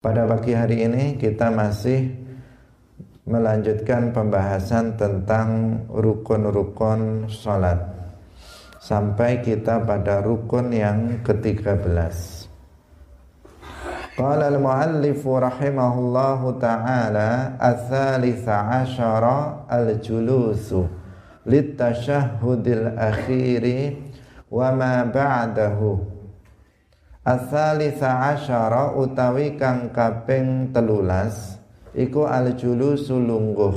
Pada pagi hari ini kita masih melanjutkan pembahasan tentang rukun-rukun sholat sampai kita pada rukun yang ke-13. Qala al-muallif rahimahullahu ta'ala ats-tsalitsa asyara al-julusu litashahhudil akhiri wa ma ba'dahu Asalisa asyara utawi kang kaping telulas iku al julusu lungguh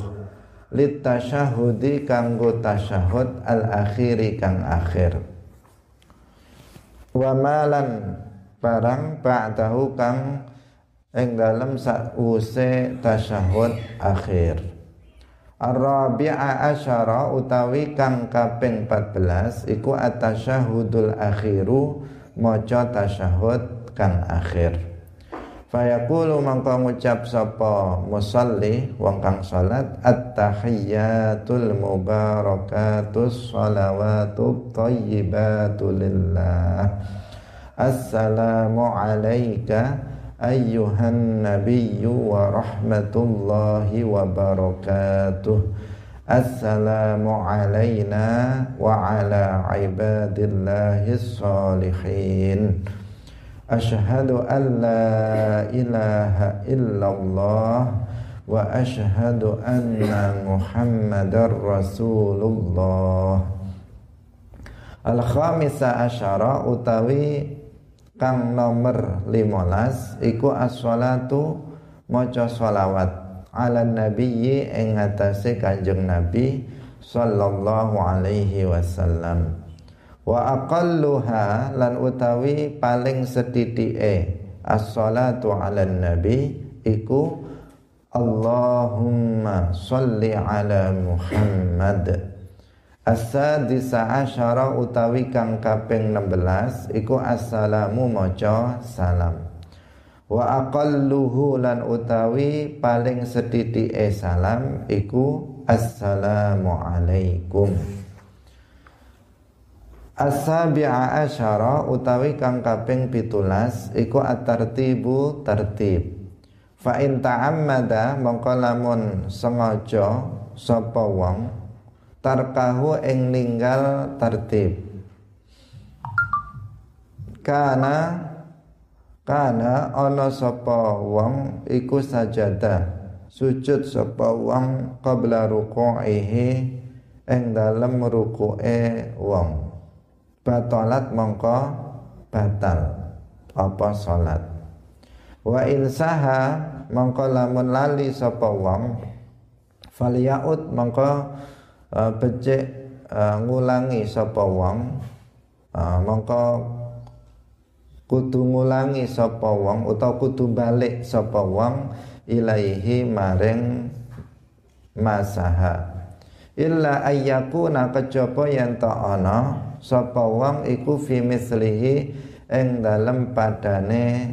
lit tasyahudi kanggo tasyahud al akhiri kang akhir. Wa malan barang ba'dahu kang ing dalem sakwuse tasyahud akhir. Ar-rabi'a asyara utawi kang kaping 14 iku at-tasyahudul akhiru maca tasyahud kang akhir. Fayaqulu mangko ngucap sapa musalli wong kang salat at-tahiyyatul mubarakatus shalawatut thayyibatu lillah. Assalamu alayka ayyuhan nabiyyu wa rahmatullahi wa barakatuh Assalamu alayna wa ala ibadillahis salihin. Ashhadu an la ilaha illallah wa ashhadu anna muhammadar rasulullah. Al-khamisa asyara utawi kang nomor 15 iku as-salatu maca ala nabiyyi ing atase Kanjeng Nabi sallallahu alaihi wasallam. Wa aqalluha lan utawi paling sedithike as-salatu ala nabi iku Allahumma salli ala Muhammad. As-sadisa asyara utawi kang kaping 16 iku assalamu maca salam wa aqalluhu lan utawi paling sedithike salam iku assalamu alaikum As-sabi'a asyara utawi kang kaping pitulas iku at-tartibu tertib. Fa in ta'ammada mongko lamun sengaja sapa wong tarkahu ing ninggal tertib. Kana Kana ana sapa wong iku sajada sujud sapa wong qabla ruku'ihi ing dalem ruku'e wong. Batalat mongko batal. Apa salat? Wa insaha mongko lamun lali sapa wong. Falyaut mongko uh, becik uh, ngulangi sapa wong. Uh, mongko kudu ngulangi sapa wong utawa kudu balik sapa wong ilaihi maring masaha. Illa ayyakuna kejaba yen ta ana sapa wong iku fi mislihi ing dalem padane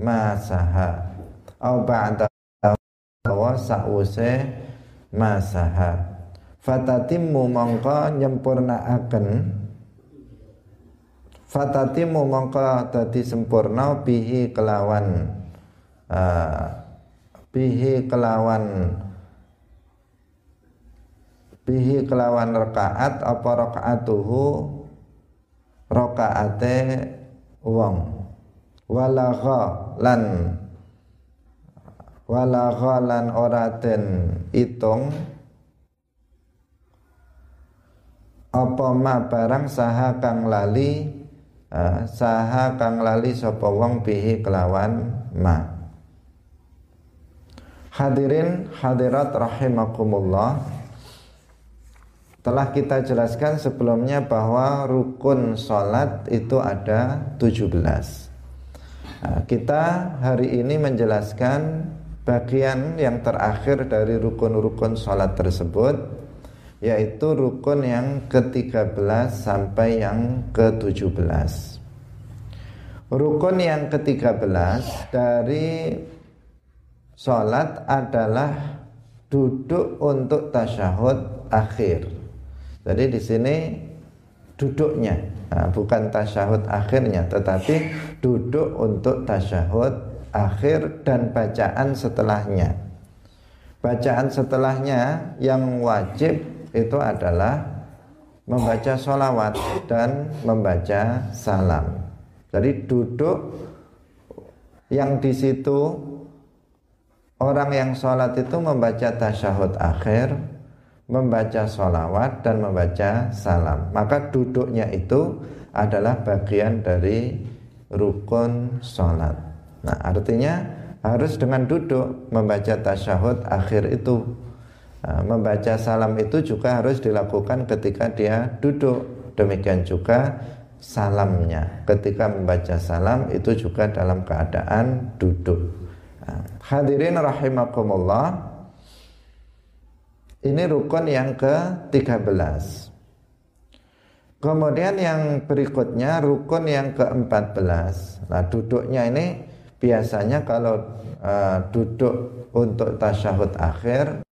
masaha. Au ba'da wa sa'use masaha. Fatatimmu mongko nyempurnaaken fatatimu mongko dadi sempurna bihi kelawan. Uh, bihi kelawan. Bihi kelawan rakaat apa rakaatuhu? Rakaate wong. Walagha lan walagha lan ora den itung. Apa ma barang saha kang lali uh, saha kang lali sapa wong bihi kelawan ma. Hadirin hadirat rahimakumullah. Telah kita jelaskan sebelumnya bahwa rukun salat itu ada 17 nah, Kita hari ini menjelaskan bagian yang terakhir dari rukun-rukun salat tersebut yaitu rukun yang ke-13 sampai yang ke-17. Rukun yang ke-13 dari sholat adalah duduk untuk tasyahud akhir. Jadi di sini duduknya, nah, bukan tasyahud akhirnya, tetapi duduk untuk tasyahud akhir dan bacaan setelahnya. Bacaan setelahnya yang wajib itu adalah membaca sholawat dan membaca salam. Jadi duduk yang di situ orang yang sholat itu membaca tasyahud akhir, membaca sholawat dan membaca salam. Maka duduknya itu adalah bagian dari rukun sholat. Nah artinya harus dengan duduk membaca tasyahud akhir itu. Nah, membaca salam itu juga harus dilakukan ketika dia duduk. Demikian juga salamnya. Ketika membaca salam itu juga dalam keadaan duduk. Nah, hadirin rahimakumullah. Ini rukun yang ke-13. Kemudian yang berikutnya rukun yang ke-14. Nah, duduknya ini biasanya kalau uh, duduk untuk tasyahud akhir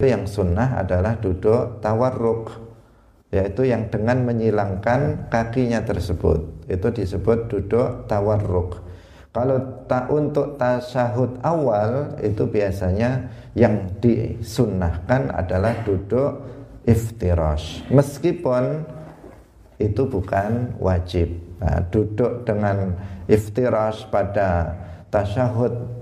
itu yang sunnah adalah duduk tawarruk yaitu yang dengan menyilangkan kakinya tersebut. Itu disebut duduk tawarruk. Kalau tak untuk tasyahud awal itu biasanya yang disunnahkan adalah duduk iftirash. Meskipun itu bukan wajib. Nah, duduk dengan iftirash pada tasyahud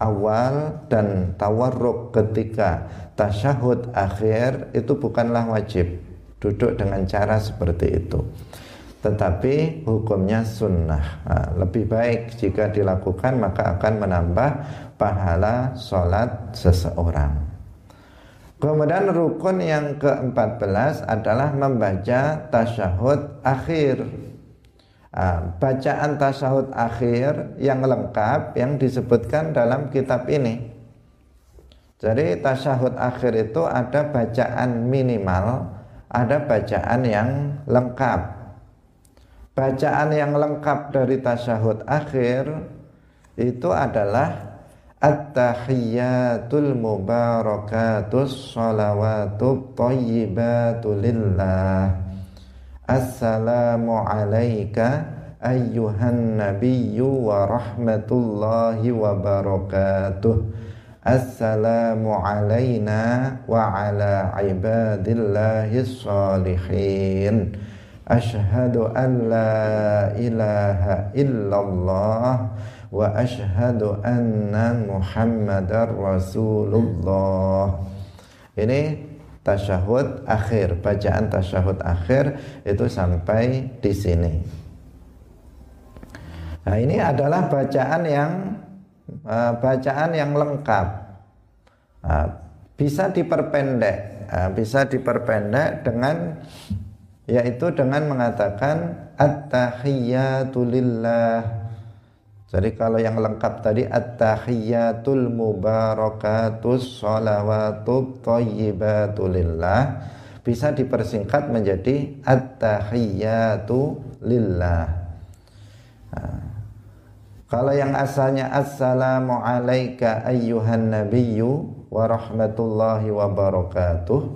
awal dan tawarruk ketika tasyahud akhir itu bukanlah wajib. Duduk dengan cara seperti itu. Tetapi hukumnya sunnah. Nah, lebih baik jika dilakukan maka akan menambah pahala sholat seseorang. Kemudian rukun yang ke-14 adalah membaca tasyahud akhir. Nah, bacaan tasyahud akhir yang lengkap yang disebutkan dalam kitab ini. Jadi tasyahud akhir itu ada bacaan minimal, ada bacaan yang lengkap. Bacaan yang lengkap dari tasyahud akhir itu adalah At-tahiyyatul mubarakatus salawatut tayyibatu lillah Assalamu alayka ayyuhan nabiyyu wa rahmatullahi wa barakatuh Assalamu alayna wa ala ibadillahi salihin Ashhadu an la ilaha illallah wa ashhadu anna Muhammadar Rasulullah. Ini tasyahud akhir, bacaan tasyahud akhir itu sampai di sini. Nah, ini adalah bacaan yang uh, bacaan yang lengkap. Uh, bisa diperpendek, uh, bisa diperpendek dengan yaitu dengan mengatakan at-tahiyatu lillah jadi kalau yang lengkap tadi at-tahiyatul mubarakatus shalawatut thayyibatu lillah bisa dipersingkat menjadi at-tahiyatu lillah. Nah, kalau yang asalnya assalamu alayka ayyuhan nabiyyu wa rahmatullahi wa barakatuh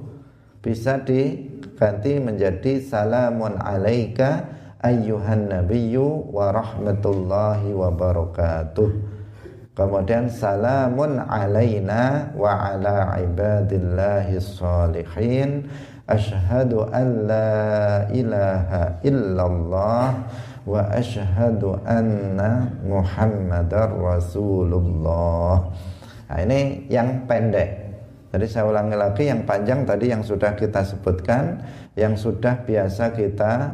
bisa diganti menjadi salamun alayka ayyuhan nabiyyu wa rahmatullahi wa barakatuh. Kemudian salamun alaina wa ala ibadillahi salihin. Ashhadu an la ilaha illallah wa ashhadu anna Muhammadar Rasulullah. Nah, ini yang pendek. Jadi saya ulangi lagi yang panjang tadi yang sudah kita sebutkan, yang sudah biasa kita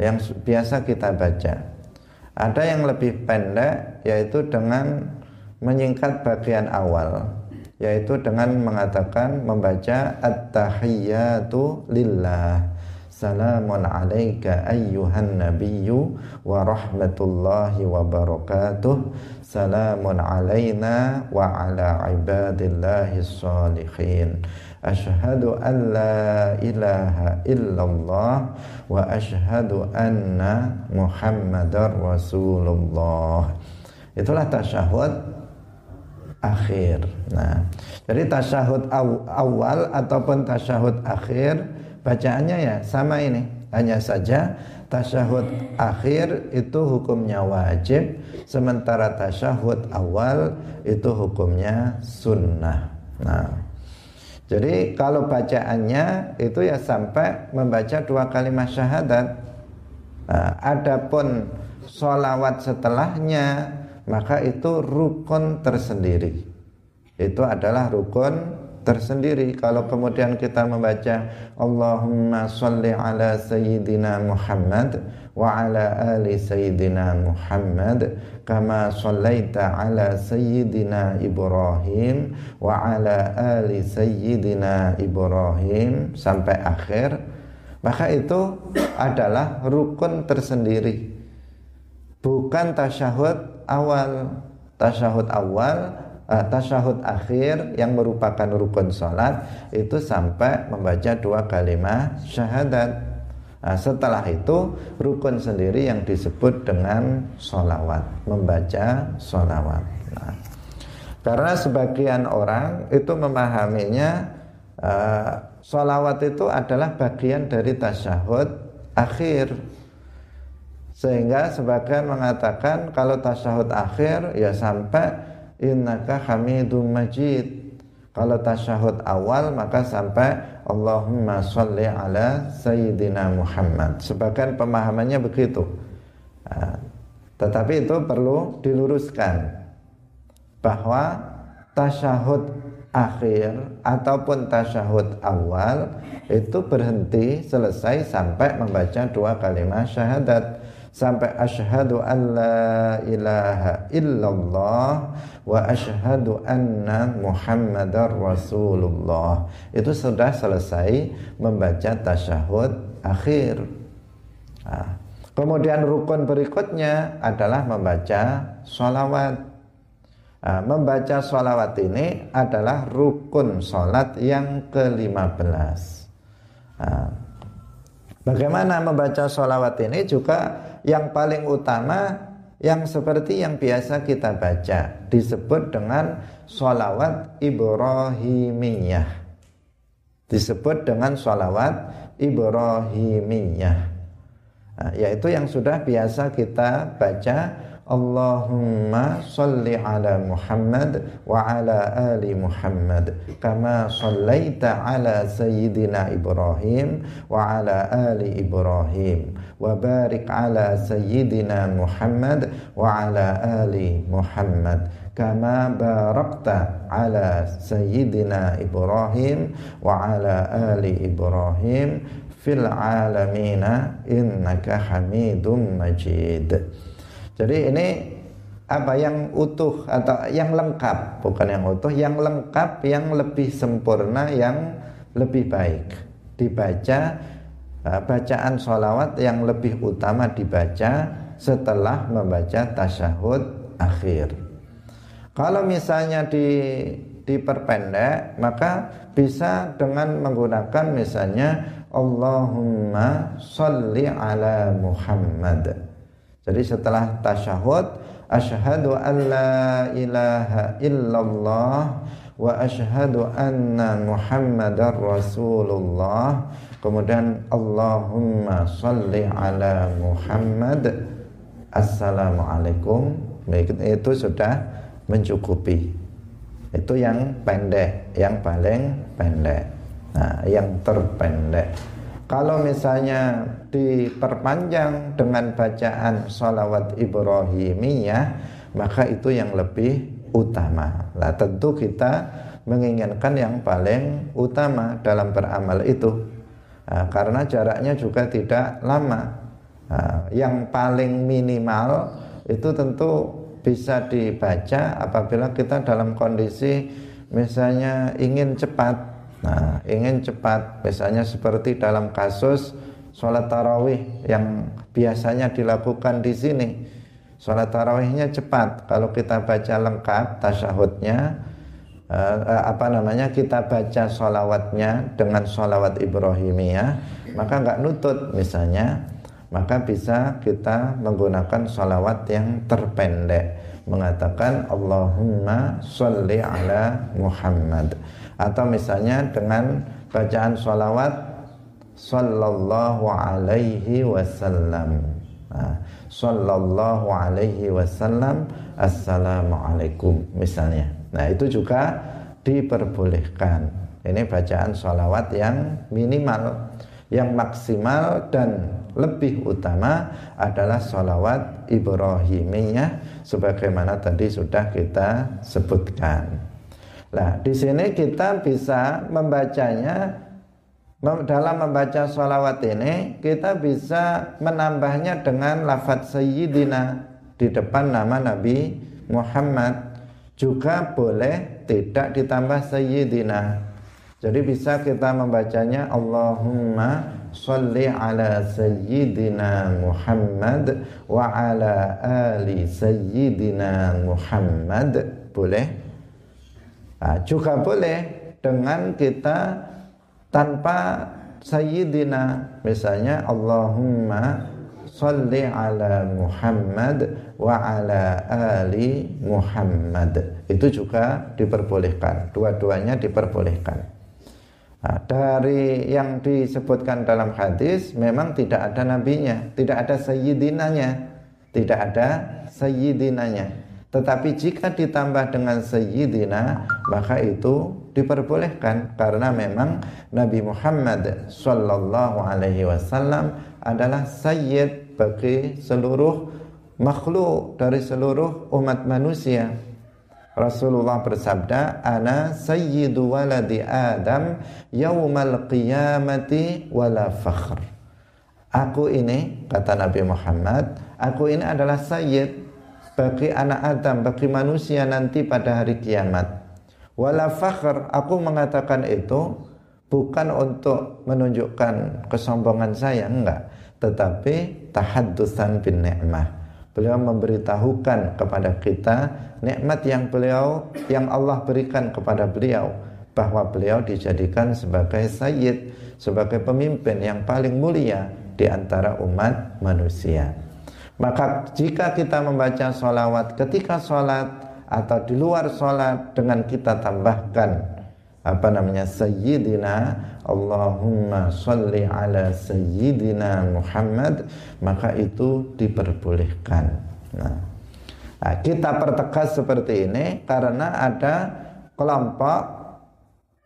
yang biasa kita baca. Ada yang lebih pendek yaitu dengan menyingkat bagian awal yaitu dengan mengatakan membaca at-tahiyyatu lillah سلام عليك أيها النبي ورحمة الله وبركاته. سلام علينا وعلى عباد الله الصالحين. أشهد أن لا إله إلا الله وأشهد أن محمد رسول الله. Itulah tasyahud akhir. Nah jadi tasyahud awal ataupun tasyahud akhir bacaannya ya sama ini. Hanya saja tasyahud akhir itu hukumnya wajib sementara tasyahud awal itu hukumnya sunnah. Nah jadi kalau bacaannya itu ya sampai membaca dua kalimat syahadat. Nah, adapun sholawat setelahnya maka itu rukun tersendiri. Itu adalah rukun tersendiri. Kalau kemudian kita membaca Allahumma salli ala sayyidina Muhammad wa ala ali sayyidina Muhammad kama sallaita ala sayyidina Ibrahim wa ala ali sayyidina Ibrahim sampai akhir. Maka itu adalah rukun tersendiri. Bukan tasyahud awal. Tasyahud awal uh, tasyahud akhir yang merupakan rukun sholat itu sampai membaca dua kalimat syahadat. Nah, setelah itu rukun sendiri yang disebut dengan sholawat, membaca sholawat. Nah, karena sebagian orang itu memahaminya uh, sholawat itu adalah bagian dari tasyahud akhir sehingga sebagian mengatakan kalau tasyahud akhir ya sampai innaka hamidum majid. Kalau tasyahud awal maka sampai Allahumma sholli ala sayyidina Muhammad. Sebagian pemahamannya begitu. Nah, tetapi itu perlu diluruskan bahwa tasyahud akhir ataupun tasyahud awal itu berhenti selesai sampai membaca dua kalimat syahadat sampai asyhadu an la ilaha illallah wa asyhadu anna muhammadar rasulullah. Itu sudah selesai membaca tasyahud akhir. Nah, kemudian rukun berikutnya adalah membaca sholawat. Nah, membaca sholawat ini adalah rukun sholat yang ke-15 nah, Bagaimana membaca sholawat ini juga yang paling utama yang seperti yang biasa kita baca disebut dengan sholawat Ibrahimiyah. Disebut dengan sholawat Ibrahimiyah. Nah, yaitu yang sudah biasa kita baca Allahumma salli ala Muhammad wa ala ali Muhammad kama sallaita ala sayyidina Ibrahim wa ala ali Ibrahim wa barik ala sayyidina Muhammad wa ala ali Muhammad kama barakta ala sayyidina Ibrahim wa ala ali Ibrahim. Fil alamina innaka hamidum majid jadi ini apa? Yang utuh atau yang lengkap, bukan yang utuh, yang lengkap, yang lebih sempurna, yang lebih baik. Dibaca uh, bacaan sholawat yang lebih utama dibaca setelah membaca tasyahud akhir. Kalau misalnya di diperpendek maka bisa dengan menggunakan misalnya Allahumma sholli ala Muhammad jadi setelah tasyahud asyhadu an la ilaha illallah wa asyhadu anna Muhammadar Rasulullah. Kemudian Allahumma salli ala Muhammad. Assalamualaikum. Itu sudah mencukupi. Itu yang pendek, yang paling pendek. Nah, yang terpendek. Kalau misalnya diperpanjang dengan bacaan salawat Ibrahimiyah, maka itu yang lebih utama. Nah, tentu kita menginginkan yang paling utama dalam beramal itu. Nah, karena jaraknya juga tidak lama. Nah, yang paling minimal itu tentu bisa dibaca apabila kita dalam kondisi misalnya ingin cepat Nah, ingin cepat, misalnya seperti dalam kasus sholat tarawih yang biasanya dilakukan di sini. Sholat tarawihnya cepat. Kalau kita baca lengkap tasyahudnya, eh, eh, apa namanya kita baca sholawatnya dengan sholawat Ibrahimiyah, maka nggak nutut misalnya, maka bisa kita menggunakan sholawat yang terpendek mengatakan Allahumma sholli ala Muhammad atau misalnya dengan bacaan sholawat sallallahu alaihi wasallam. Nah, sallallahu alaihi wasallam assalamualaikum misalnya. Nah, itu juga diperbolehkan. Ini bacaan sholawat yang minimal, yang maksimal dan lebih utama adalah sholawat Ibrahimiyah sebagaimana tadi sudah kita sebutkan. Nah, di sini kita bisa membacanya dalam membaca sholawat ini kita bisa menambahnya dengan lafadz Sayyidina di depan nama Nabi Muhammad. Juga boleh tidak ditambah Sayyidina. Jadi bisa kita membacanya Allahumma salli ala Sayyidina Muhammad wa ala ali Sayyidina Muhammad. Boleh nah, juga boleh dengan kita tanpa sayyidina. Misalnya Allahumma salli ala Muhammad wa ala ali Muhammad. Itu juga diperbolehkan. Dua-duanya diperbolehkan. Nah, dari yang disebutkan dalam hadis memang tidak ada nabinya tidak ada sayyidinanya tidak ada sayyidinanya tetapi jika ditambah dengan sayyidina maka itu diperbolehkan karena memang Nabi Muhammad sallallahu alaihi wasallam adalah sayyid bagi seluruh makhluk dari seluruh umat manusia. Rasulullah bersabda, "Ana sayyidu waladi Adam yaumal qiyamati wala fakhr." Aku ini kata Nabi Muhammad, aku ini adalah sayyid bagi anak Adam, bagi manusia nanti pada hari kiamat. Wala fakhr, aku mengatakan itu bukan untuk menunjukkan kesombongan saya, enggak. Tetapi tahaddusan bin ni'mah. Beliau memberitahukan kepada kita nikmat yang beliau yang Allah berikan kepada beliau bahwa beliau dijadikan sebagai sayyid, sebagai pemimpin yang paling mulia di antara umat manusia. Maka jika kita membaca sholawat ketika sholat atau di luar sholat dengan kita tambahkan apa namanya Sayyidina Allahumma salli ala Sayyidina Muhammad maka itu diperbolehkan. Nah, nah kita pertegas seperti ini karena ada kelompok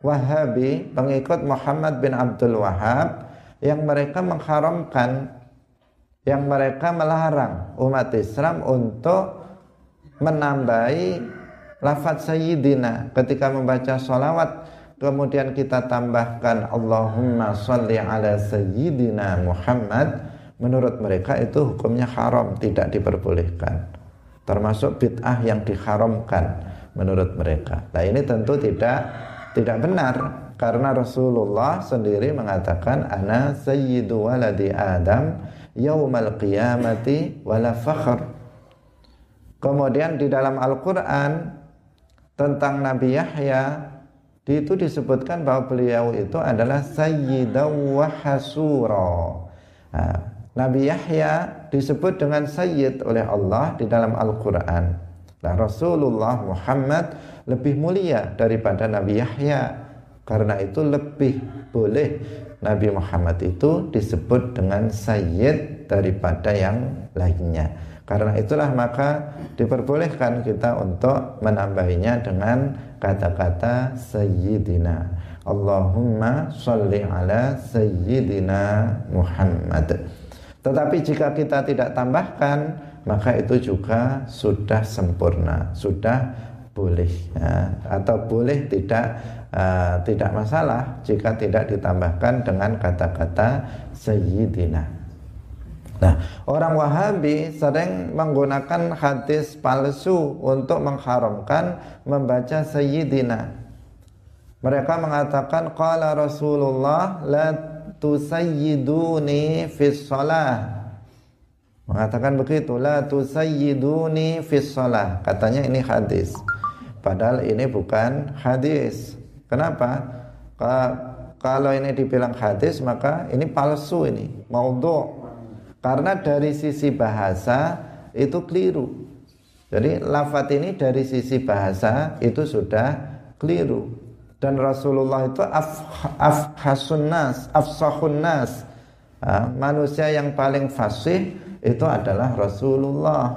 Wahabi pengikut Muhammad bin Abdul Wahab yang mereka mengharamkan yang mereka melarang umat Islam untuk menambahi lafaz sayyidina ketika membaca sholawat. Kemudian kita tambahkan Allahumma sholli ala sayyidina Muhammad. Menurut mereka itu hukumnya haram tidak diperbolehkan. Termasuk bid'ah yang diharamkan menurut mereka. Nah ini tentu tidak tidak benar. Karena Rasulullah sendiri mengatakan ana sayyidu waladi Adam yaumal qiyamati wala fakhr. Kemudian di dalam Al-Qur'an tentang Nabi Yahya itu disebutkan bahwa beliau itu adalah sayyidaw wa hasura. Nabi Yahya disebut dengan sayyid oleh Allah di dalam Al-Qur'an. Nah, Rasulullah Muhammad lebih mulia daripada Nabi Yahya. Karena itu lebih boleh Nabi Muhammad itu disebut dengan sayyid daripada yang lainnya. Karena itulah maka diperbolehkan kita untuk menambahinya dengan kata-kata sayyidina. Allahumma sholli ala sayyidina Muhammad. Tetapi jika kita tidak tambahkan, maka itu juga sudah sempurna, sudah boleh ya, atau boleh tidak uh, tidak masalah jika tidak ditambahkan dengan kata-kata sayyidina. Nah, orang Wahabi sering menggunakan hadis palsu untuk mengharamkan membaca sayyidina. Mereka mengatakan qala Rasulullah la tusayyiduni fis shalah. Mengatakan begitu, la tusayyiduni fis shalah. Katanya ini hadis. Padahal ini bukan hadis. Kenapa? Kalau ini dibilang hadis maka ini palsu ini, maudhu. Karena dari sisi bahasa itu keliru. Jadi lafat ini dari sisi bahasa itu sudah keliru. dan Rasulullah itu afhasun nas, afsahun nas. manusia yang paling fasih itu adalah Rasulullah.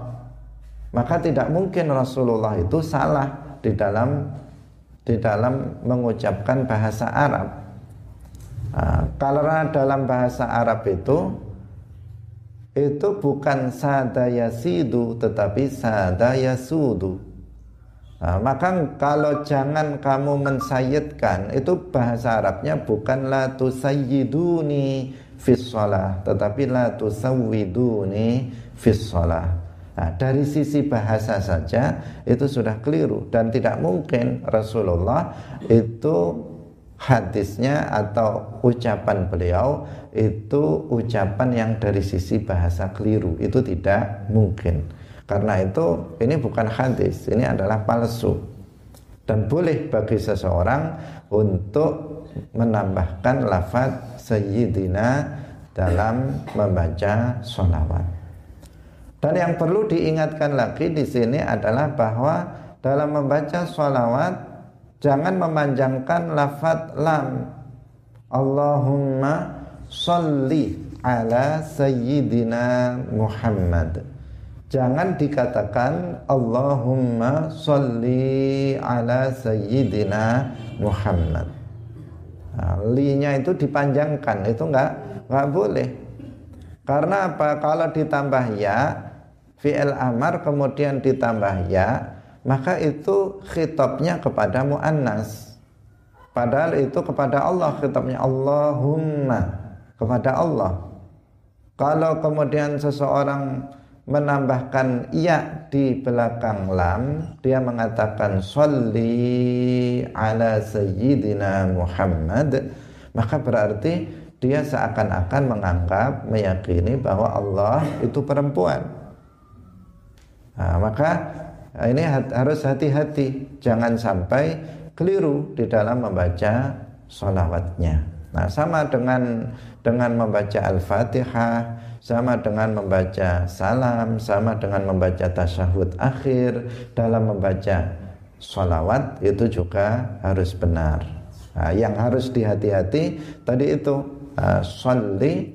Maka tidak mungkin Rasulullah itu salah di dalam di dalam mengucapkan bahasa Arab. Nah, dalam bahasa Arab itu itu bukan sadayasidu tetapi sadayasudu. Nah, maka kalau jangan kamu mensayidkan itu bahasa Arabnya bukan la tusayyiduni fis tetapi la tusawwiduni fis Nah, dari sisi bahasa saja itu sudah keliru dan tidak mungkin Rasulullah itu hadisnya atau ucapan beliau itu ucapan yang dari sisi bahasa keliru. Itu tidak mungkin. Karena itu ini bukan hadis ini adalah palsu. Dan boleh bagi seseorang untuk menambahkan lafaz sayyidina dalam membaca sholawat dan yang perlu diingatkan lagi di sini adalah bahwa dalam membaca sholawat jangan memanjangkan lafat lam. Allahumma sholli ala sayyidina Muhammad. Jangan dikatakan Allahumma sholli ala sayyidina Muhammad. Nah, linya itu dipanjangkan, itu enggak enggak boleh. Karena apa? Kalau ditambah ya, fi'il amar kemudian ditambah ya maka itu khitabnya kepada muannas. Padahal itu kepada Allah khitabnya Allahumma kepada Allah. Kalau kemudian seseorang menambahkan ya di belakang lam dia mengatakan sholli ala sayyidina Muhammad maka berarti dia seakan-akan menganggap meyakini bahwa Allah itu perempuan Nah, maka ini harus hati-hati, jangan sampai keliru di dalam membaca sholawatnya. Nah, sama dengan dengan membaca Al-Fatihah, sama dengan membaca salam, sama dengan membaca tasyahud akhir dalam membaca sholawat itu juga harus benar. Nah, yang harus dihati-hati tadi itu uh,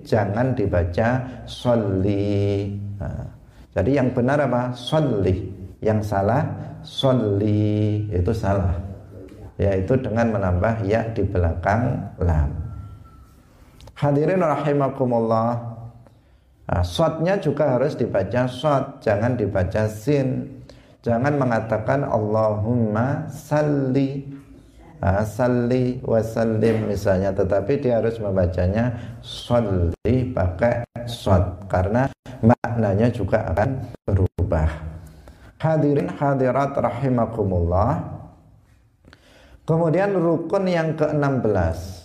jangan dibaca sholli. Nah, jadi yang benar apa? Sholli. Yang salah sholli itu salah. Yaitu dengan menambah ya di belakang lam. Hadirin rahimakumullah. Nah, juga harus dibaca shot, jangan dibaca sin. Jangan mengatakan Allahumma salli nah, salli wasallim misalnya tetapi dia harus membacanya sholli pakai shot karena maknanya juga akan berubah. Hadirin hadirat rahimakumullah. Kemudian rukun yang ke-16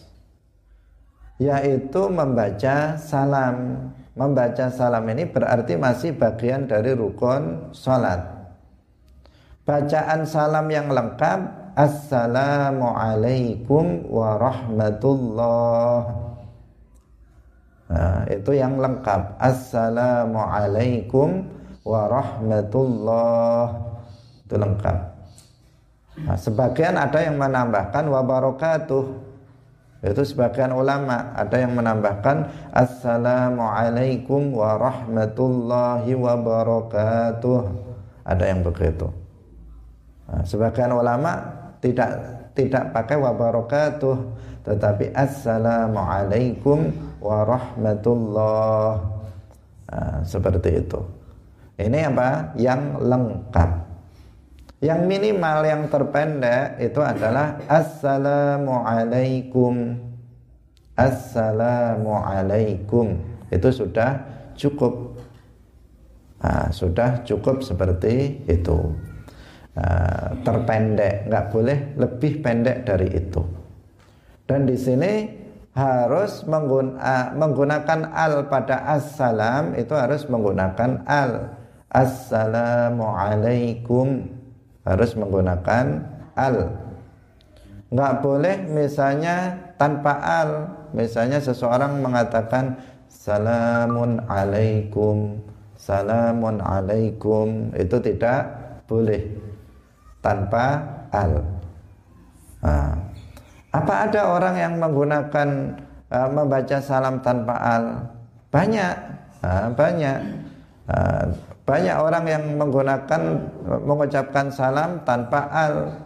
yaitu membaca salam. Membaca salam ini berarti masih bagian dari rukun salat. Bacaan salam yang lengkap Assalamualaikum warahmatullahi Nah, itu yang lengkap. Assalamualaikum warahmatullah. Itu lengkap. Nah, sebagian ada yang menambahkan wabarakatuh. Itu sebagian ulama ada yang menambahkan Assalamualaikum warahmatullahi wabarakatuh. Ada yang begitu. Nah, sebagian ulama tidak tidak pakai wabarakatuh tetapi assalamualaikum warahmatullah. Nah, seperti itu. Ini apa? Yang lengkap. Yang minimal yang terpendek itu adalah assalamualaikum. Assalamualaikum. Itu sudah cukup. Nah, sudah cukup seperti itu nah, terpendek nggak boleh lebih pendek dari itu. Dan di sini harus menggunakan al pada assalam itu harus menggunakan al. Assalamualaikum harus menggunakan al. Nggak boleh misalnya tanpa al. Misalnya seseorang mengatakan salamun alaikum. Salamun alaikum. Itu tidak boleh tanpa al nah, Apa ada orang yang menggunakan uh, membaca salam tanpa al? Banyak, uh, banyak. Uh, banyak orang yang menggunakan mengucapkan salam tanpa al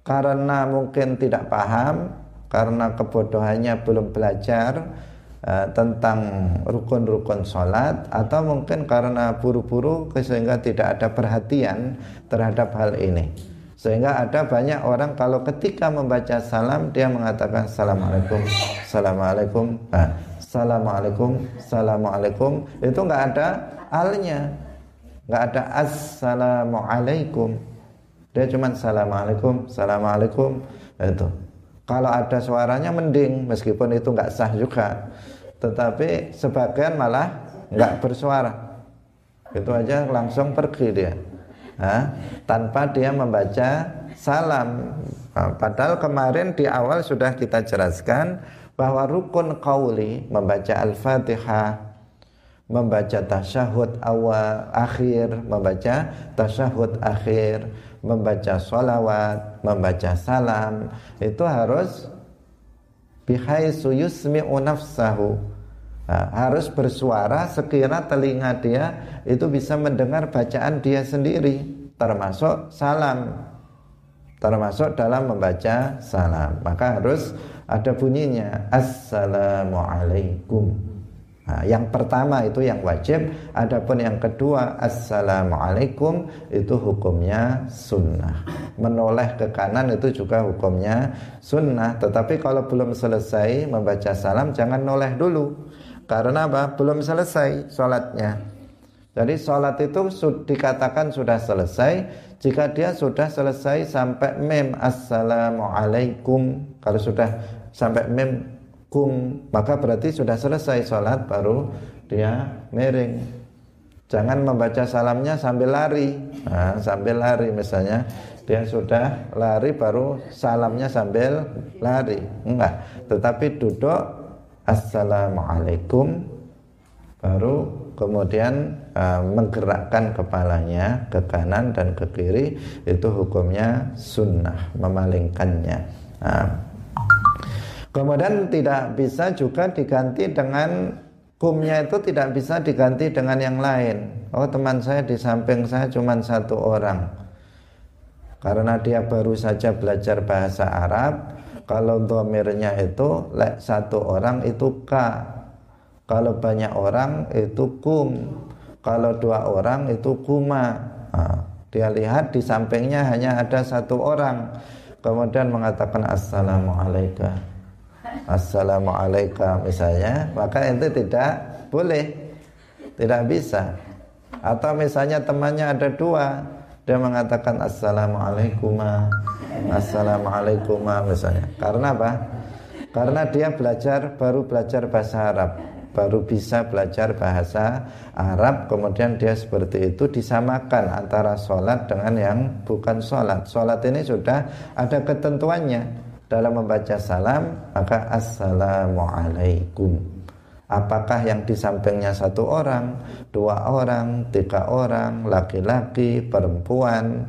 karena mungkin tidak paham, karena kebodohannya belum belajar uh, tentang rukun-rukun sholat atau mungkin karena buru-buru sehingga tidak ada perhatian terhadap hal ini. Sehingga ada banyak orang kalau ketika membaca salam dia mengatakan Assalamualaikum, Assalamualaikum, nah, Assalamualaikum, Assalamualaikum itu nggak ada alnya, nggak ada Assalamualaikum. Dia cuma Assalamualaikum, Assalamualaikum itu. Kalau ada suaranya mending meskipun itu nggak sah juga. Tetapi sebagian malah nggak bersuara. Itu aja langsung pergi dia ha? tanpa dia membaca salam. Padahal kemarin di awal sudah kita jelaskan bahwa rukun qauli membaca Al-Fatihah, membaca tasyahud awal akhir, membaca tasyahud akhir, membaca sholawat, membaca salam itu harus bihaisu yusmi'u nafsahu. Nah, harus bersuara sekira telinga dia itu bisa mendengar bacaan dia sendiri termasuk salam. Termasuk dalam membaca salam. Maka harus ada bunyinya assalamualaikum nah, yang pertama itu yang wajib adapun yang kedua assalamualaikum itu hukumnya sunnah menoleh ke kanan itu juga hukumnya sunnah tetapi kalau belum selesai membaca salam jangan noleh dulu karena apa? Belum selesai sholatnya. Jadi sholat itu dikatakan sudah selesai jika dia sudah selesai sampai mem assalamualaikum. Kalau sudah sampai mem kum maka berarti sudah selesai sholat baru dia miring. Jangan membaca salamnya sambil lari. Nah, sambil lari misalnya dia sudah lari baru salamnya sambil lari. Enggak, tetapi duduk Assalamualaikum baru kemudian uh, menggerakkan kepalanya ke kanan dan ke kiri itu hukumnya sunnah memalingkannya nah, kemudian tidak bisa juga diganti dengan kumnya itu tidak bisa diganti dengan yang lain oh teman saya di samping saya cuma satu orang karena dia baru saja belajar bahasa Arab kalau domirnya itu lek satu orang itu ka. Kalau banyak orang itu kum. Kalau dua orang itu kuma. Nah, dia lihat di sampingnya hanya ada satu orang. Kemudian mengatakan assalamualaikum. Assalamualaikum misalnya, maka itu tidak boleh, tidak bisa. Atau misalnya temannya ada dua, dia mengatakan assalamualaikum assalamualaikum misalnya. Karena apa? Karena dia belajar baru belajar bahasa Arab baru bisa belajar bahasa Arab kemudian dia seperti itu disamakan antara sholat dengan yang bukan sholat. Sholat ini sudah ada ketentuannya dalam membaca salam maka assalamualaikum. Apakah yang di sampingnya satu orang dua orang tiga orang laki-laki perempuan?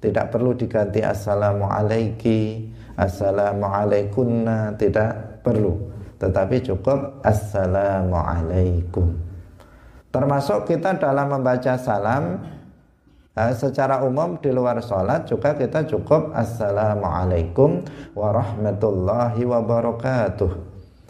Tidak perlu diganti assalamualaikum assalamualaikunna tidak perlu. Tetapi cukup assalamualaikum. Termasuk kita dalam membaca salam eh, secara umum di luar sholat juga kita cukup assalamualaikum warahmatullahi wabarakatuh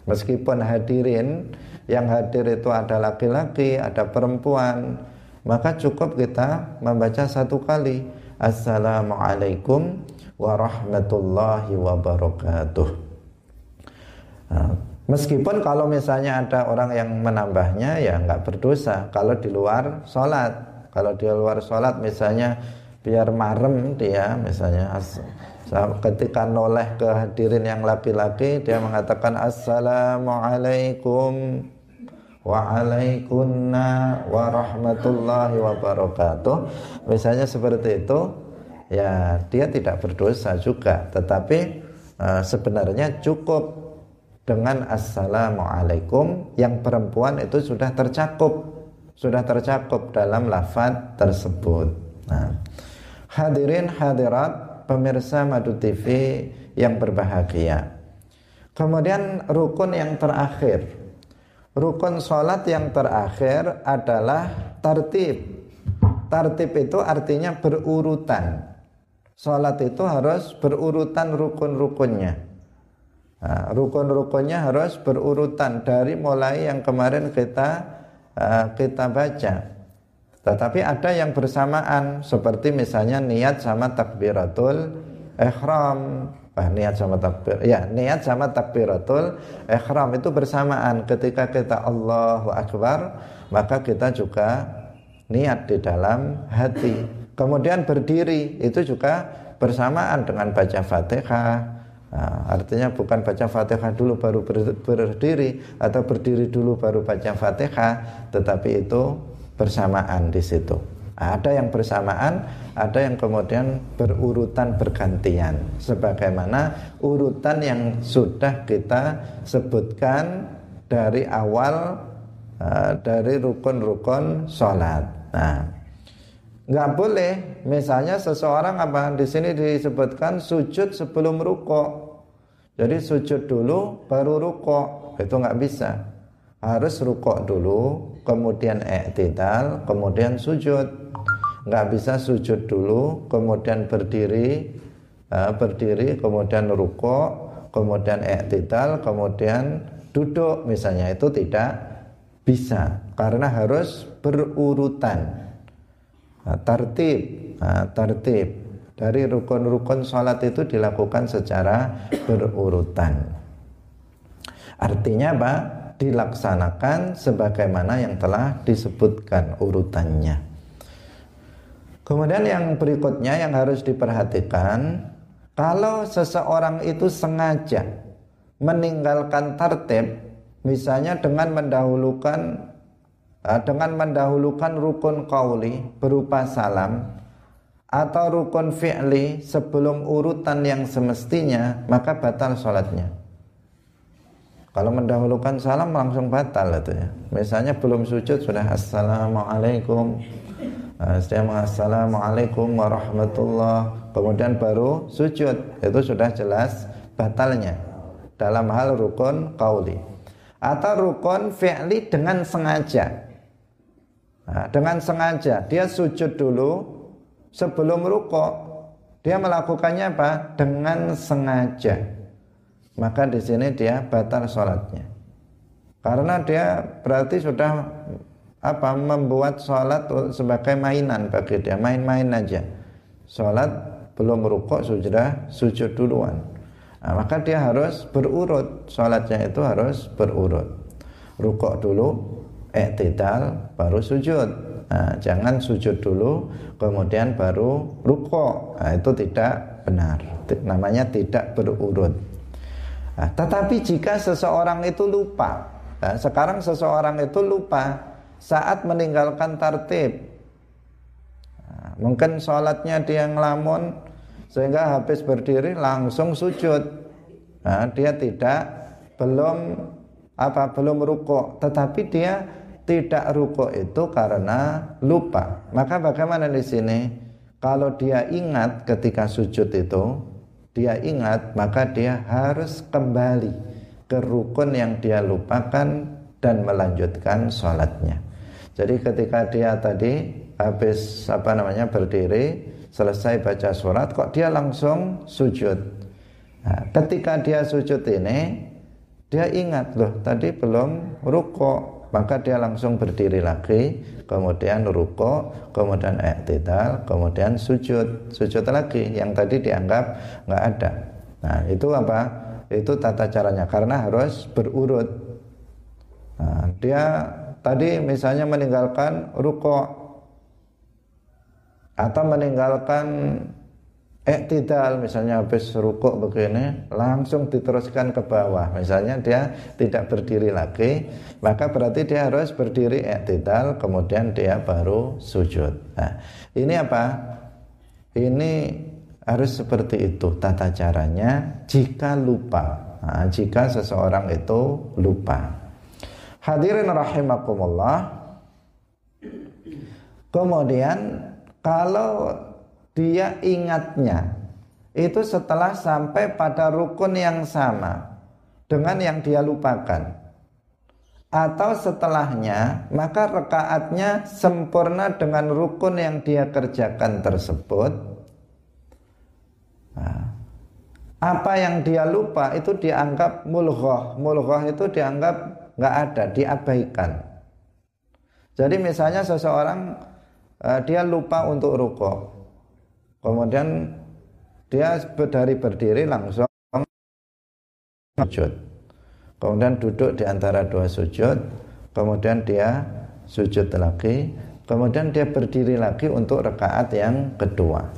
meskipun hadirin yang hadir itu ada laki-laki ada perempuan maka cukup kita membaca satu kali Assalamualaikum warahmatullahi wabarakatuh. Nah, meskipun kalau misalnya ada orang yang menambahnya ya nggak berdosa kalau di luar sholat. Kalau di luar sholat misalnya biar marem dia misalnya. Ketika noleh ke hadirin yang laki-laki dia mengatakan assalamualaikum Waalaikumsalam warahmatullahi wabarakatuh. Misalnya seperti itu, ya dia tidak berdosa juga, tetapi uh, sebenarnya cukup dengan assalamualaikum yang perempuan itu sudah tercakup, sudah tercakup dalam lafaz tersebut. Nah, hadirin hadirat pemirsa Madu TV yang berbahagia. Kemudian rukun yang terakhir. Rukun sholat yang terakhir adalah tertib. Tertib itu artinya berurutan. Sholat itu harus berurutan rukun-rukunnya. Nah, rukun-rukunnya harus berurutan dari mulai yang kemarin kita uh, kita baca. Tetapi ada yang bersamaan seperti misalnya niat sama takbiratul ihram. Ah, niat sama takbir ya niat sama takbiratul ihram itu bersamaan. Ketika kita Allahu akbar maka kita juga niat di dalam hati. Kemudian berdiri itu juga bersamaan dengan baca Fatihah nah, artinya bukan baca Fatihah dulu baru ber, berdiri atau berdiri dulu baru baca Fatihah tetapi itu bersamaan di situ ada yang bersamaan, ada yang kemudian berurutan bergantian. Sebagaimana urutan yang sudah kita sebutkan dari awal uh, dari rukun-rukun sholat. Nah, nggak boleh. Misalnya seseorang apa di sini disebutkan sujud sebelum rukuk. Jadi sujud dulu baru rukuk itu nggak bisa. Harus rukuk dulu, kemudian ektidal, kemudian sujud nggak bisa sujud dulu kemudian berdiri uh, berdiri kemudian ruko kemudian ektidal kemudian duduk misalnya itu tidak bisa karena harus berurutan nah, tertib nah, tertib dari rukun-rukun sholat itu dilakukan secara berurutan. Artinya apa? Dilaksanakan sebagaimana yang telah disebutkan urutannya. Kemudian yang berikutnya yang harus diperhatikan, kalau seseorang itu sengaja meninggalkan tertib, misalnya dengan mendahulukan dengan mendahulukan rukun kauli berupa salam atau rukun fi'li sebelum urutan yang semestinya, maka batal sholatnya. Kalau mendahulukan salam langsung batal itu ya. Misalnya belum sujud sudah assalamualaikum. Assalamualaikum warahmatullah. Kemudian baru sujud Itu sudah jelas batalnya. Dalam hal rukun kauli Atau rukun fi'li dengan sengaja nah, Dengan sengaja. Dia sujud dulu Sebelum rukuk Dia melakukannya apa? Dengan sengaja. Maka di sini dia batal sholatnya. Karena dia berarti sudah apa membuat sholat sebagai mainan bagi dia. Main-main aja. Sholat belum rukuk sudah sujud duluan. Nah, maka dia harus berurut. Sholatnya itu harus berurut. Rukuk dulu ektidal baru sujud. Nah, jangan sujud dulu kemudian baru rukuk nah, itu tidak benar. Namanya tidak berurut. Nah, tetapi jika seseorang itu lupa nah, sekarang seseorang itu lupa saat meninggalkan tartib. Nah, mungkin sholatnya dia ngelamun sehingga habis berdiri langsung sujud. Nah, dia tidak belum apa belum rukuk tetapi dia tidak rukuk itu karena lupa. Maka bagaimana di sini? Kalau dia ingat ketika sujud itu dia ingat maka dia harus kembali ke rukun yang dia lupakan dan melanjutkan sholatnya. Jadi ketika dia tadi habis apa namanya berdiri, selesai baca surat kok dia langsung sujud. Nah, ketika dia sujud ini dia ingat loh tadi belum ruko maka dia langsung berdiri lagi kemudian ruko kemudian ektidal kemudian sujud. Sujud lagi yang tadi dianggap nggak ada. Nah itu apa? Itu tata caranya karena harus berurut. Nah, dia tadi misalnya meninggalkan ruko atau meninggalkan ektidal misalnya habis ruko begini langsung diteruskan ke bawah. Misalnya dia tidak berdiri lagi maka berarti dia harus berdiri ektidal kemudian dia baru sujud. Nah ini apa? Ini harus seperti itu tata caranya jika lupa. Nah, jika seseorang itu lupa. Hadirin rahimakumullah. Kemudian kalau dia ingatnya. Itu setelah sampai pada rukun yang sama. dengan yang dia lupakan. Atau setelahnya maka rekaatnya sempurna dengan rukun yang dia kerjakan tersebut. Nah, apa yang dia lupa itu dianggap mulghah. Mulghah itu dianggap nggak ada diabaikan. Jadi misalnya seseorang uh, dia lupa untuk rukuk kemudian dia dari berdiri langsung sujud kemudian duduk di antara dua sujud, kemudian dia sujud lagi, kemudian dia berdiri lagi untuk rekaat yang kedua.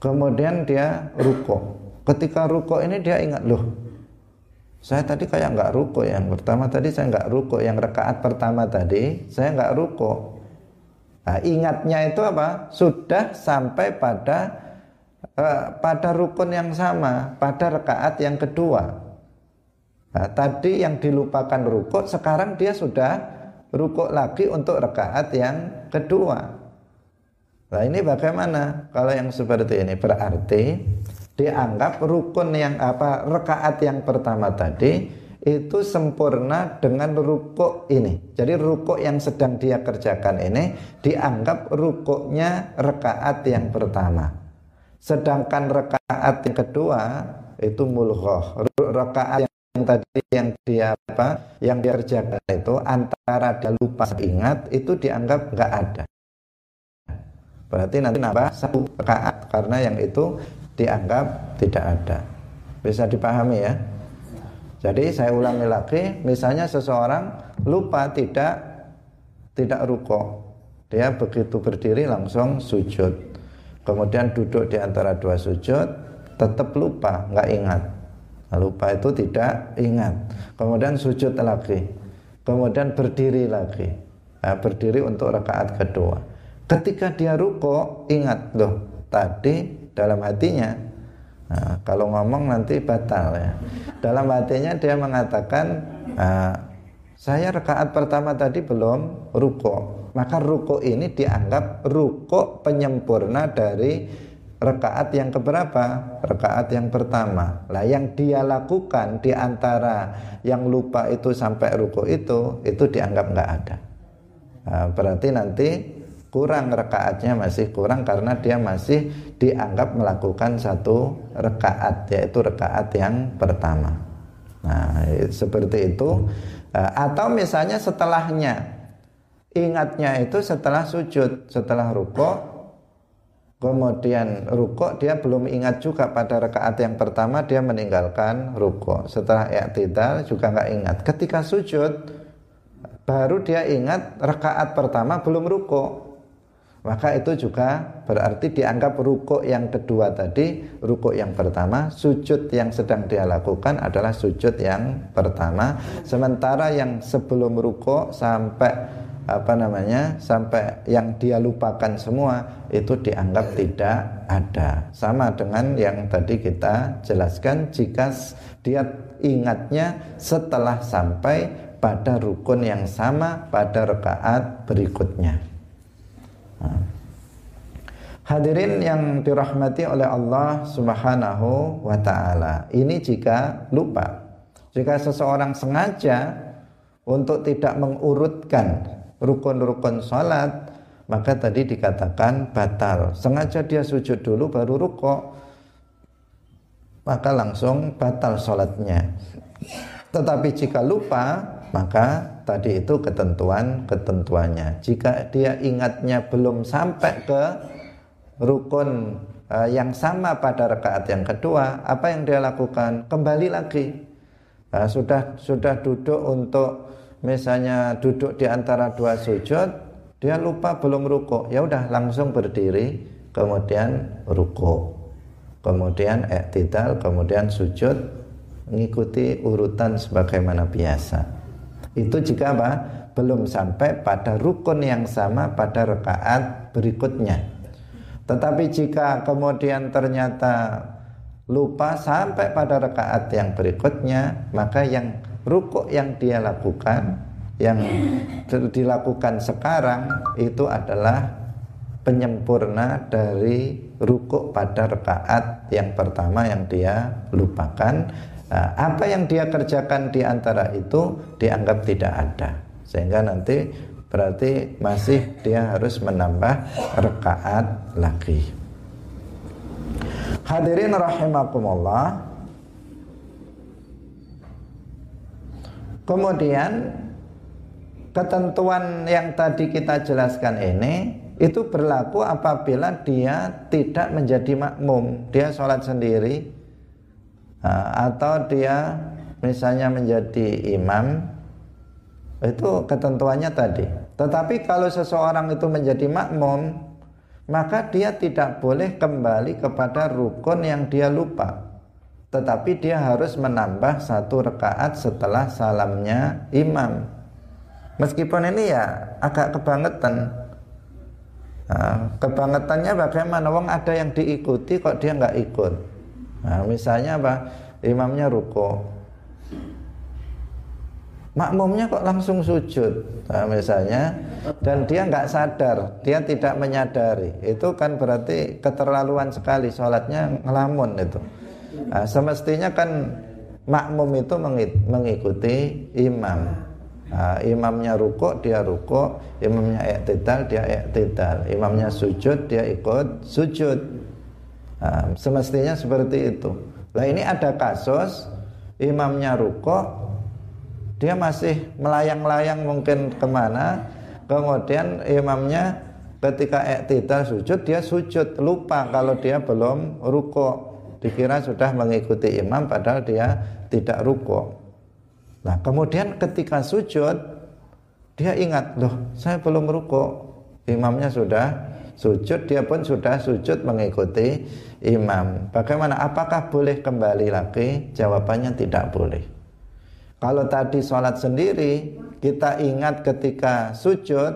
Kemudian dia ruko. Ketika ruko ini dia ingat loh, saya tadi kayak nggak ruko yang pertama tadi saya nggak ruko yang rekaat pertama tadi saya nggak ruko. Nah, ingatnya itu apa? Sudah sampai pada uh, pada rukun yang sama, pada rekaat yang kedua. Nah, tadi yang dilupakan rukuk, sekarang dia sudah rukuk lagi untuk rekaat yang kedua. Nah ini bagaimana kalau yang seperti ini berarti dianggap rukun yang apa rekaat yang pertama tadi itu sempurna dengan rukuk ini. Jadi rukuk yang sedang dia kerjakan ini dianggap rukuknya rekaat yang pertama. Sedangkan rekaat yang kedua itu mulghah. Rekaat yang tadi yang dia apa yang dia kerjakan itu antara dia lupa ingat itu dianggap nggak ada berarti nanti nambah satu rakaat karena yang itu dianggap tidak ada bisa dipahami ya jadi saya ulangi lagi misalnya seseorang lupa tidak tidak ruko. Dia begitu berdiri langsung sujud. Kemudian duduk di antara dua sujud tetap lupa nggak ingat. Lupa itu tidak ingat. Kemudian sujud lagi. Kemudian berdiri lagi. Nah, berdiri untuk rakaat kedua. Ketika dia ruko ingat loh tadi dalam hatinya nah, kalau ngomong nanti batal ya dalam hatinya dia mengatakan nah, saya rakaat pertama tadi belum ruko maka ruko ini dianggap ruko penyempurna dari rekaat yang keberapa? Rekaat yang pertama. Lah yang dia lakukan di antara yang lupa itu sampai ruku itu, itu dianggap nggak ada. Nah, berarti nanti kurang rekaatnya masih kurang karena dia masih dianggap melakukan satu rekaat yaitu rekaat yang pertama. Nah, seperti itu. Nah, atau misalnya setelahnya, ingatnya itu setelah sujud, setelah ruko. Kemudian ruko dia belum ingat juga pada rakaat yang pertama dia meninggalkan ruko. Setelah i'tidal juga nggak ingat. Ketika sujud baru dia ingat rakaat pertama belum ruko maka itu juga berarti dianggap ruko yang kedua tadi ruko yang pertama sujud yang sedang dia lakukan adalah sujud yang pertama sementara yang sebelum ruko sampai apa namanya sampai yang dia lupakan semua itu dianggap tidak ada sama dengan yang tadi kita jelaskan jika dia ingatnya setelah sampai pada rukun yang sama pada rekaat berikutnya. Hadirin yang dirahmati oleh Allah subhanahu wa ta'ala ini jika lupa jika seseorang sengaja untuk tidak mengurutkan rukun-rukun salat maka tadi dikatakan batal. Sengaja dia sujud dulu baru rukuk maka langsung batal salatnya. Tetapi jika lupa maka tadi itu ketentuan-ketentuannya jika dia ingatnya belum sampai ke rukun uh, yang sama pada rakaat yang kedua apa yang dia lakukan? Kembali lagi. Uh, sudah sudah duduk untuk misalnya duduk di antara dua sujud dia lupa belum ruko ya udah langsung berdiri kemudian ruko kemudian ektidal kemudian sujud mengikuti urutan sebagaimana biasa itu jika apa? Belum sampai pada rukun yang sama pada rekaat berikutnya. Tetapi jika kemudian ternyata lupa sampai pada rekaat yang berikutnya maka yang rukuk yang dia lakukan yang dilakukan sekarang itu adalah penyempurna dari rukuk pada rekaat yang pertama yang dia lupakan Nah, apa yang dia kerjakan di antara itu dianggap tidak ada. Sehingga nanti berarti masih dia harus menambah rekaat lagi. Hadirin rahimakumullah. Kemudian ketentuan yang tadi kita jelaskan ini itu berlaku apabila dia tidak menjadi makmum, dia sholat sendiri atau dia misalnya menjadi imam itu ketentuannya tadi. Tetapi kalau seseorang itu menjadi makmum, maka dia tidak boleh kembali kepada rukun yang dia lupa. Tetapi dia harus menambah satu rekaat setelah salamnya imam. Meskipun ini ya agak kebangetan. Nah, kebangetannya bagaimana? Wong ada yang diikuti kok dia nggak ikut. Nah, misalnya apa? Imamnya ruko, makmumnya kok langsung sujud, nah, misalnya, dan dia nggak sadar, dia tidak menyadari. Itu kan berarti keterlaluan sekali sholatnya ngelamun itu. Nah, semestinya kan makmum itu mengikuti imam. Nah, imamnya ruko dia ruko, imamnya iktidal dia iktidal, imamnya sujud dia ikut sujud. Nah, semestinya seperti itu. Nah ini ada kasus imamnya ruko, dia masih melayang-layang mungkin ke mana, kemudian imamnya ketika iktidal sujud dia sujud lupa kalau dia belum ruko, dikira sudah mengikuti imam padahal dia tidak ruko. Nah kemudian ketika sujud dia ingat loh saya belum ruko imamnya sudah sujud dia pun sudah sujud mengikuti imam. Bagaimana? Apakah boleh kembali lagi? Jawabannya tidak boleh. Kalau tadi sholat sendiri kita ingat ketika sujud,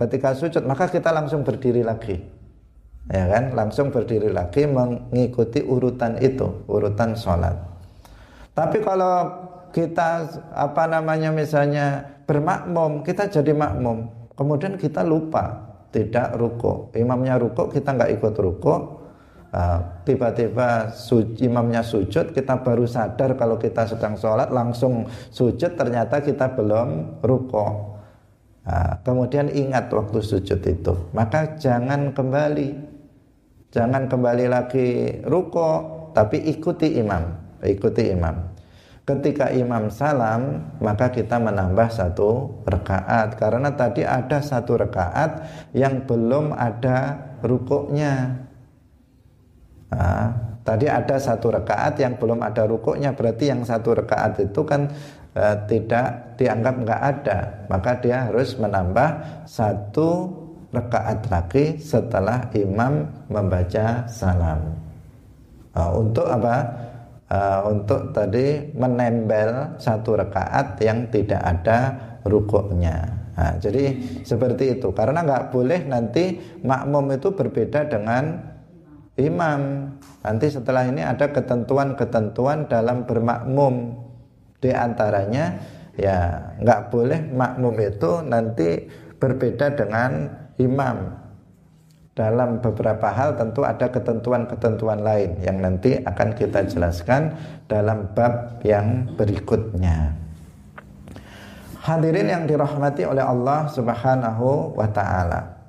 ketika sujud maka kita langsung berdiri lagi, ya kan? Langsung berdiri lagi mengikuti urutan itu, urutan sholat. Tapi kalau kita apa namanya misalnya bermakmum, kita jadi makmum, kemudian kita lupa tidak ruko, imamnya ruko kita nggak ikut ruko, ah, tiba-tiba su imamnya sujud, kita baru sadar kalau kita sedang sholat langsung sujud, ternyata kita belum ruko. Nah, kemudian ingat waktu sujud itu, maka jangan kembali, jangan kembali lagi ruko, tapi ikuti imam, ikuti imam. Ketika imam salam, maka kita menambah satu rekaat karena tadi ada satu rekaat yang belum ada rukuknya. Nah, tadi ada satu rekaat yang belum ada rukuknya, berarti yang satu rekaat itu kan eh, tidak dianggap nggak ada, maka dia harus menambah satu rekaat lagi setelah imam membaca salam. Nah, untuk apa? Uh, untuk tadi menempel satu rakaat yang tidak ada rukuknya. Nah, jadi seperti itu karena nggak boleh nanti makmum itu berbeda dengan imam. Nanti setelah ini ada ketentuan-ketentuan dalam bermakmum di antaranya ya nggak boleh makmum itu nanti berbeda dengan imam dalam beberapa hal tentu ada ketentuan-ketentuan lain yang nanti akan kita jelaskan dalam bab yang berikutnya. Hadirin yang dirahmati oleh Allah Subhanahu wa taala.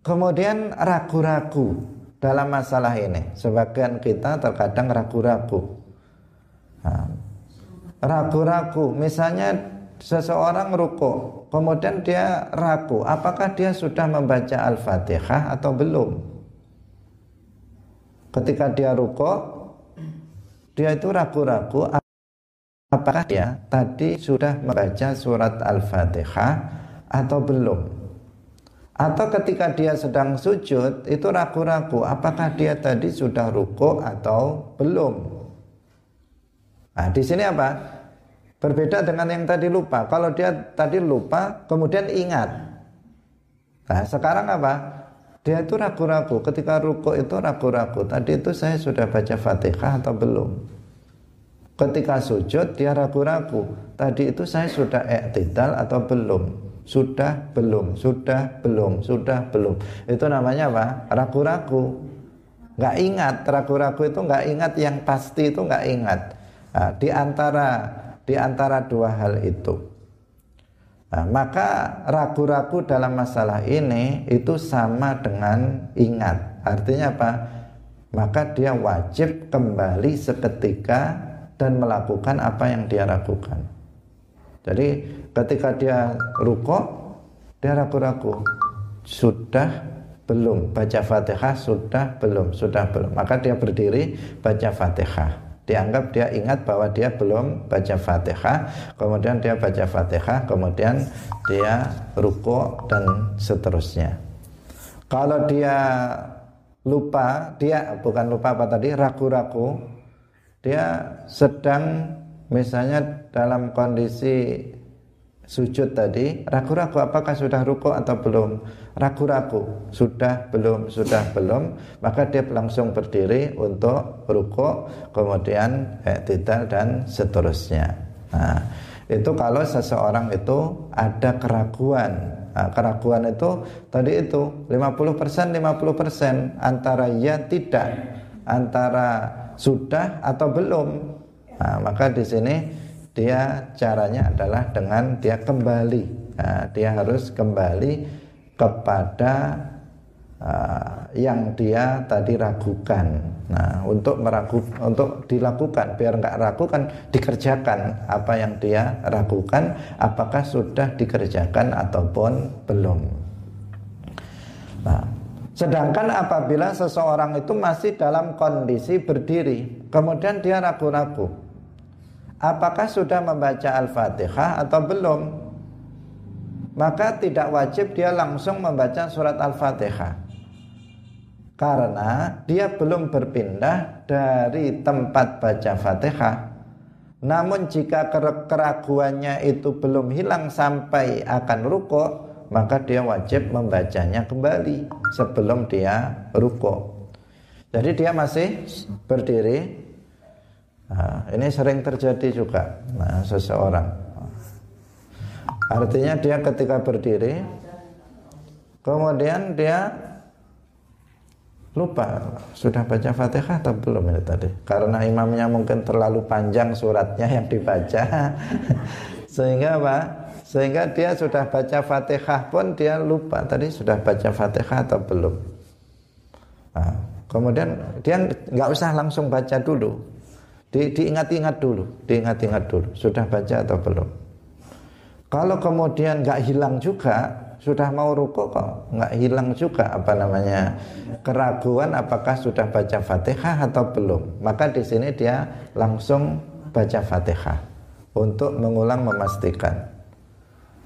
Kemudian ragu-ragu dalam masalah ini. Sebagian kita terkadang ragu-ragu. Nah, ragu-ragu, misalnya seseorang ruko, kemudian dia ragu, apakah dia sudah membaca Al-Fatihah atau belum? Ketika dia ruko, dia itu ragu-ragu, apakah dia tadi sudah membaca surat Al-Fatihah atau belum? Atau ketika dia sedang sujud, itu ragu-ragu, apakah dia tadi sudah ruko atau belum? Nah, di sini apa? Berbeda dengan yang tadi lupa. Kalau dia tadi lupa, kemudian ingat. Nah, sekarang apa? Dia itu ragu-ragu. Ketika ruku itu ragu-ragu. Tadi itu saya sudah baca Fatihah atau belum? Ketika sujud dia ragu-ragu. Tadi itu saya sudah iktidal atau belum? Sudah belum, sudah belum, sudah belum. Itu namanya apa? Ragu-ragu. nggak ingat ragu-ragu itu nggak ingat yang pasti itu nggak ingat nah, di antara di antara dua hal itu. Nah, maka ragu-ragu dalam masalah ini itu sama dengan ingat. Artinya apa? Maka dia wajib kembali seketika dan melakukan apa yang dia ragukan. Jadi ketika dia rukuk dia ragu-ragu. Sudah belum. Baca Fatihah sudah belum sudah belum. Maka dia berdiri baca Fatihah dianggap dia ingat bahwa dia belum baca Fatihah kemudian dia baca Fatihah kemudian dia ruko dan seterusnya. Kalau dia lupa dia bukan lupa apa tadi ragu-ragu dia sedang misalnya dalam kondisi sujud tadi ragu-ragu apakah sudah ruko atau belum. Ragu-ragu sudah belum sudah belum. Maka dia langsung berdiri untuk ruko kemudian tidak dan seterusnya. Nah, itu kalau seseorang itu ada keraguan. Nah, keraguan itu tadi itu 50% 50% antara ya tidak antara sudah atau belum. Nah, maka di sini dia caranya adalah dengan dia kembali. Nah, dia harus kembali kepada uh, yang dia tadi ragukan. Nah untuk meragu untuk dilakukan. Biar nggak ragu kan dikerjakan apa yang dia ragukan apakah sudah dikerjakan ataupun belum. Nah Sedangkan apabila seseorang itu masih dalam kondisi berdiri, kemudian dia ragu-ragu, apakah sudah membaca Al-Fatihah atau belum? Maka tidak wajib dia langsung membaca surat Al-Fatihah. Karena dia belum berpindah dari tempat baca Fatihah. Namun jika keraguannya itu belum hilang sampai akan ruko, maka dia wajib membacanya kembali sebelum dia ruko. Jadi dia masih berdiri Nah, ini sering terjadi juga nah, seseorang. Artinya dia ketika berdiri, kemudian dia lupa sudah baca fatihah atau belum ini tadi. Karena imamnya mungkin terlalu panjang suratnya yang dibaca, sehingga apa? Sehingga dia sudah baca fatihah pun dia lupa tadi sudah baca fatihah atau belum. Nah, kemudian dia nggak usah langsung baca dulu, di, diingat-ingat dulu, diingat-ingat dulu, sudah baca atau belum. Kalau kemudian nggak hilang juga, sudah mau ruko kok nggak hilang juga apa namanya keraguan apakah sudah baca fatihah atau belum. Maka di sini dia langsung baca fatihah untuk mengulang memastikan.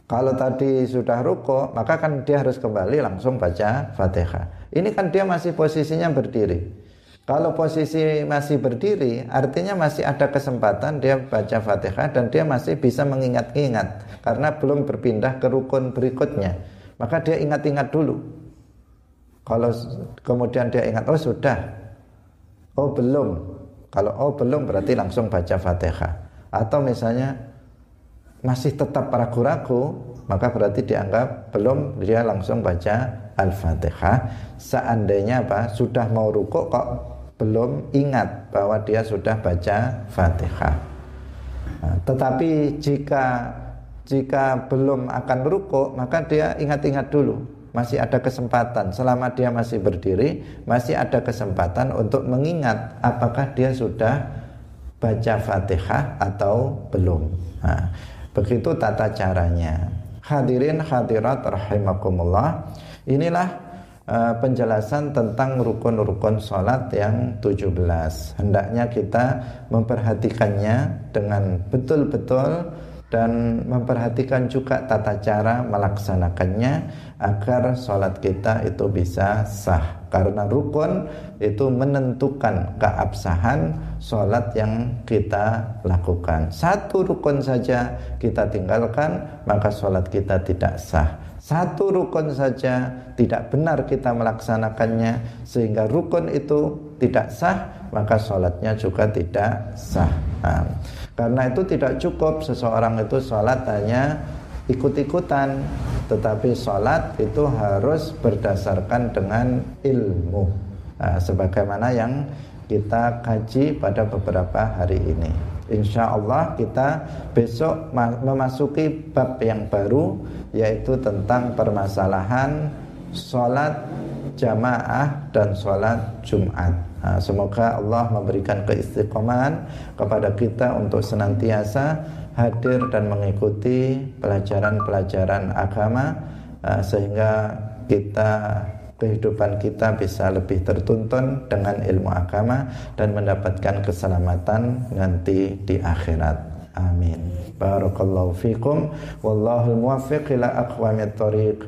Kalau tadi sudah ruko maka kan dia harus kembali langsung baca fatihah. Ini kan dia masih posisinya berdiri kalau posisi masih berdiri, artinya masih ada kesempatan dia baca Fatihah dan dia masih bisa mengingat-ingat karena belum berpindah ke rukun berikutnya. Maka dia ingat-ingat dulu. Kalau kemudian dia ingat, oh sudah, oh belum. Kalau oh belum berarti langsung baca Fatihah. Atau misalnya masih tetap ragu-ragu, maka berarti dianggap belum dia langsung baca Al-Fatihah. Seandainya apa? Sudah mau rukuk kok belum ingat bahwa dia sudah baca Fatihah. Nah, tetapi jika jika belum akan ruko, maka dia ingat-ingat dulu. Masih ada kesempatan selama dia masih berdiri, masih ada kesempatan untuk mengingat apakah dia sudah baca Fatihah atau belum. Nah, begitu tata caranya. Hadirin hadirat rahimakumullah. Inilah uh, penjelasan tentang rukun-rukun sholat yang 17 hendaknya kita memperhatikannya dengan betul-betul dan memperhatikan juga tata cara melaksanakannya agar sholat kita itu bisa sah. Karena rukun itu menentukan keabsahan sholat yang kita lakukan. Satu rukun saja kita tinggalkan maka sholat kita tidak sah satu rukun saja tidak benar kita melaksanakannya sehingga rukun itu tidak sah maka sholatnya juga tidak sah nah, karena itu tidak cukup seseorang itu sholat hanya ikut-ikutan tetapi sholat itu harus berdasarkan dengan ilmu uh, sebagaimana yang kita kaji pada beberapa hari ini. Insya Allah kita besok memasuki bab yang baru yaitu tentang permasalahan sholat jamaah dan sholat Jumat. Nah, semoga Allah memberikan keistiqomahan kepada kita untuk senantiasa hadir dan mengikuti pelajaran-pelajaran agama sehingga kita kehidupan kita bisa lebih tertuntun dengan ilmu agama dan mendapatkan keselamatan nanti di akhirat. Amin. Barakallahu fikum wallahu muwaffiq ila aqwamit thoriq.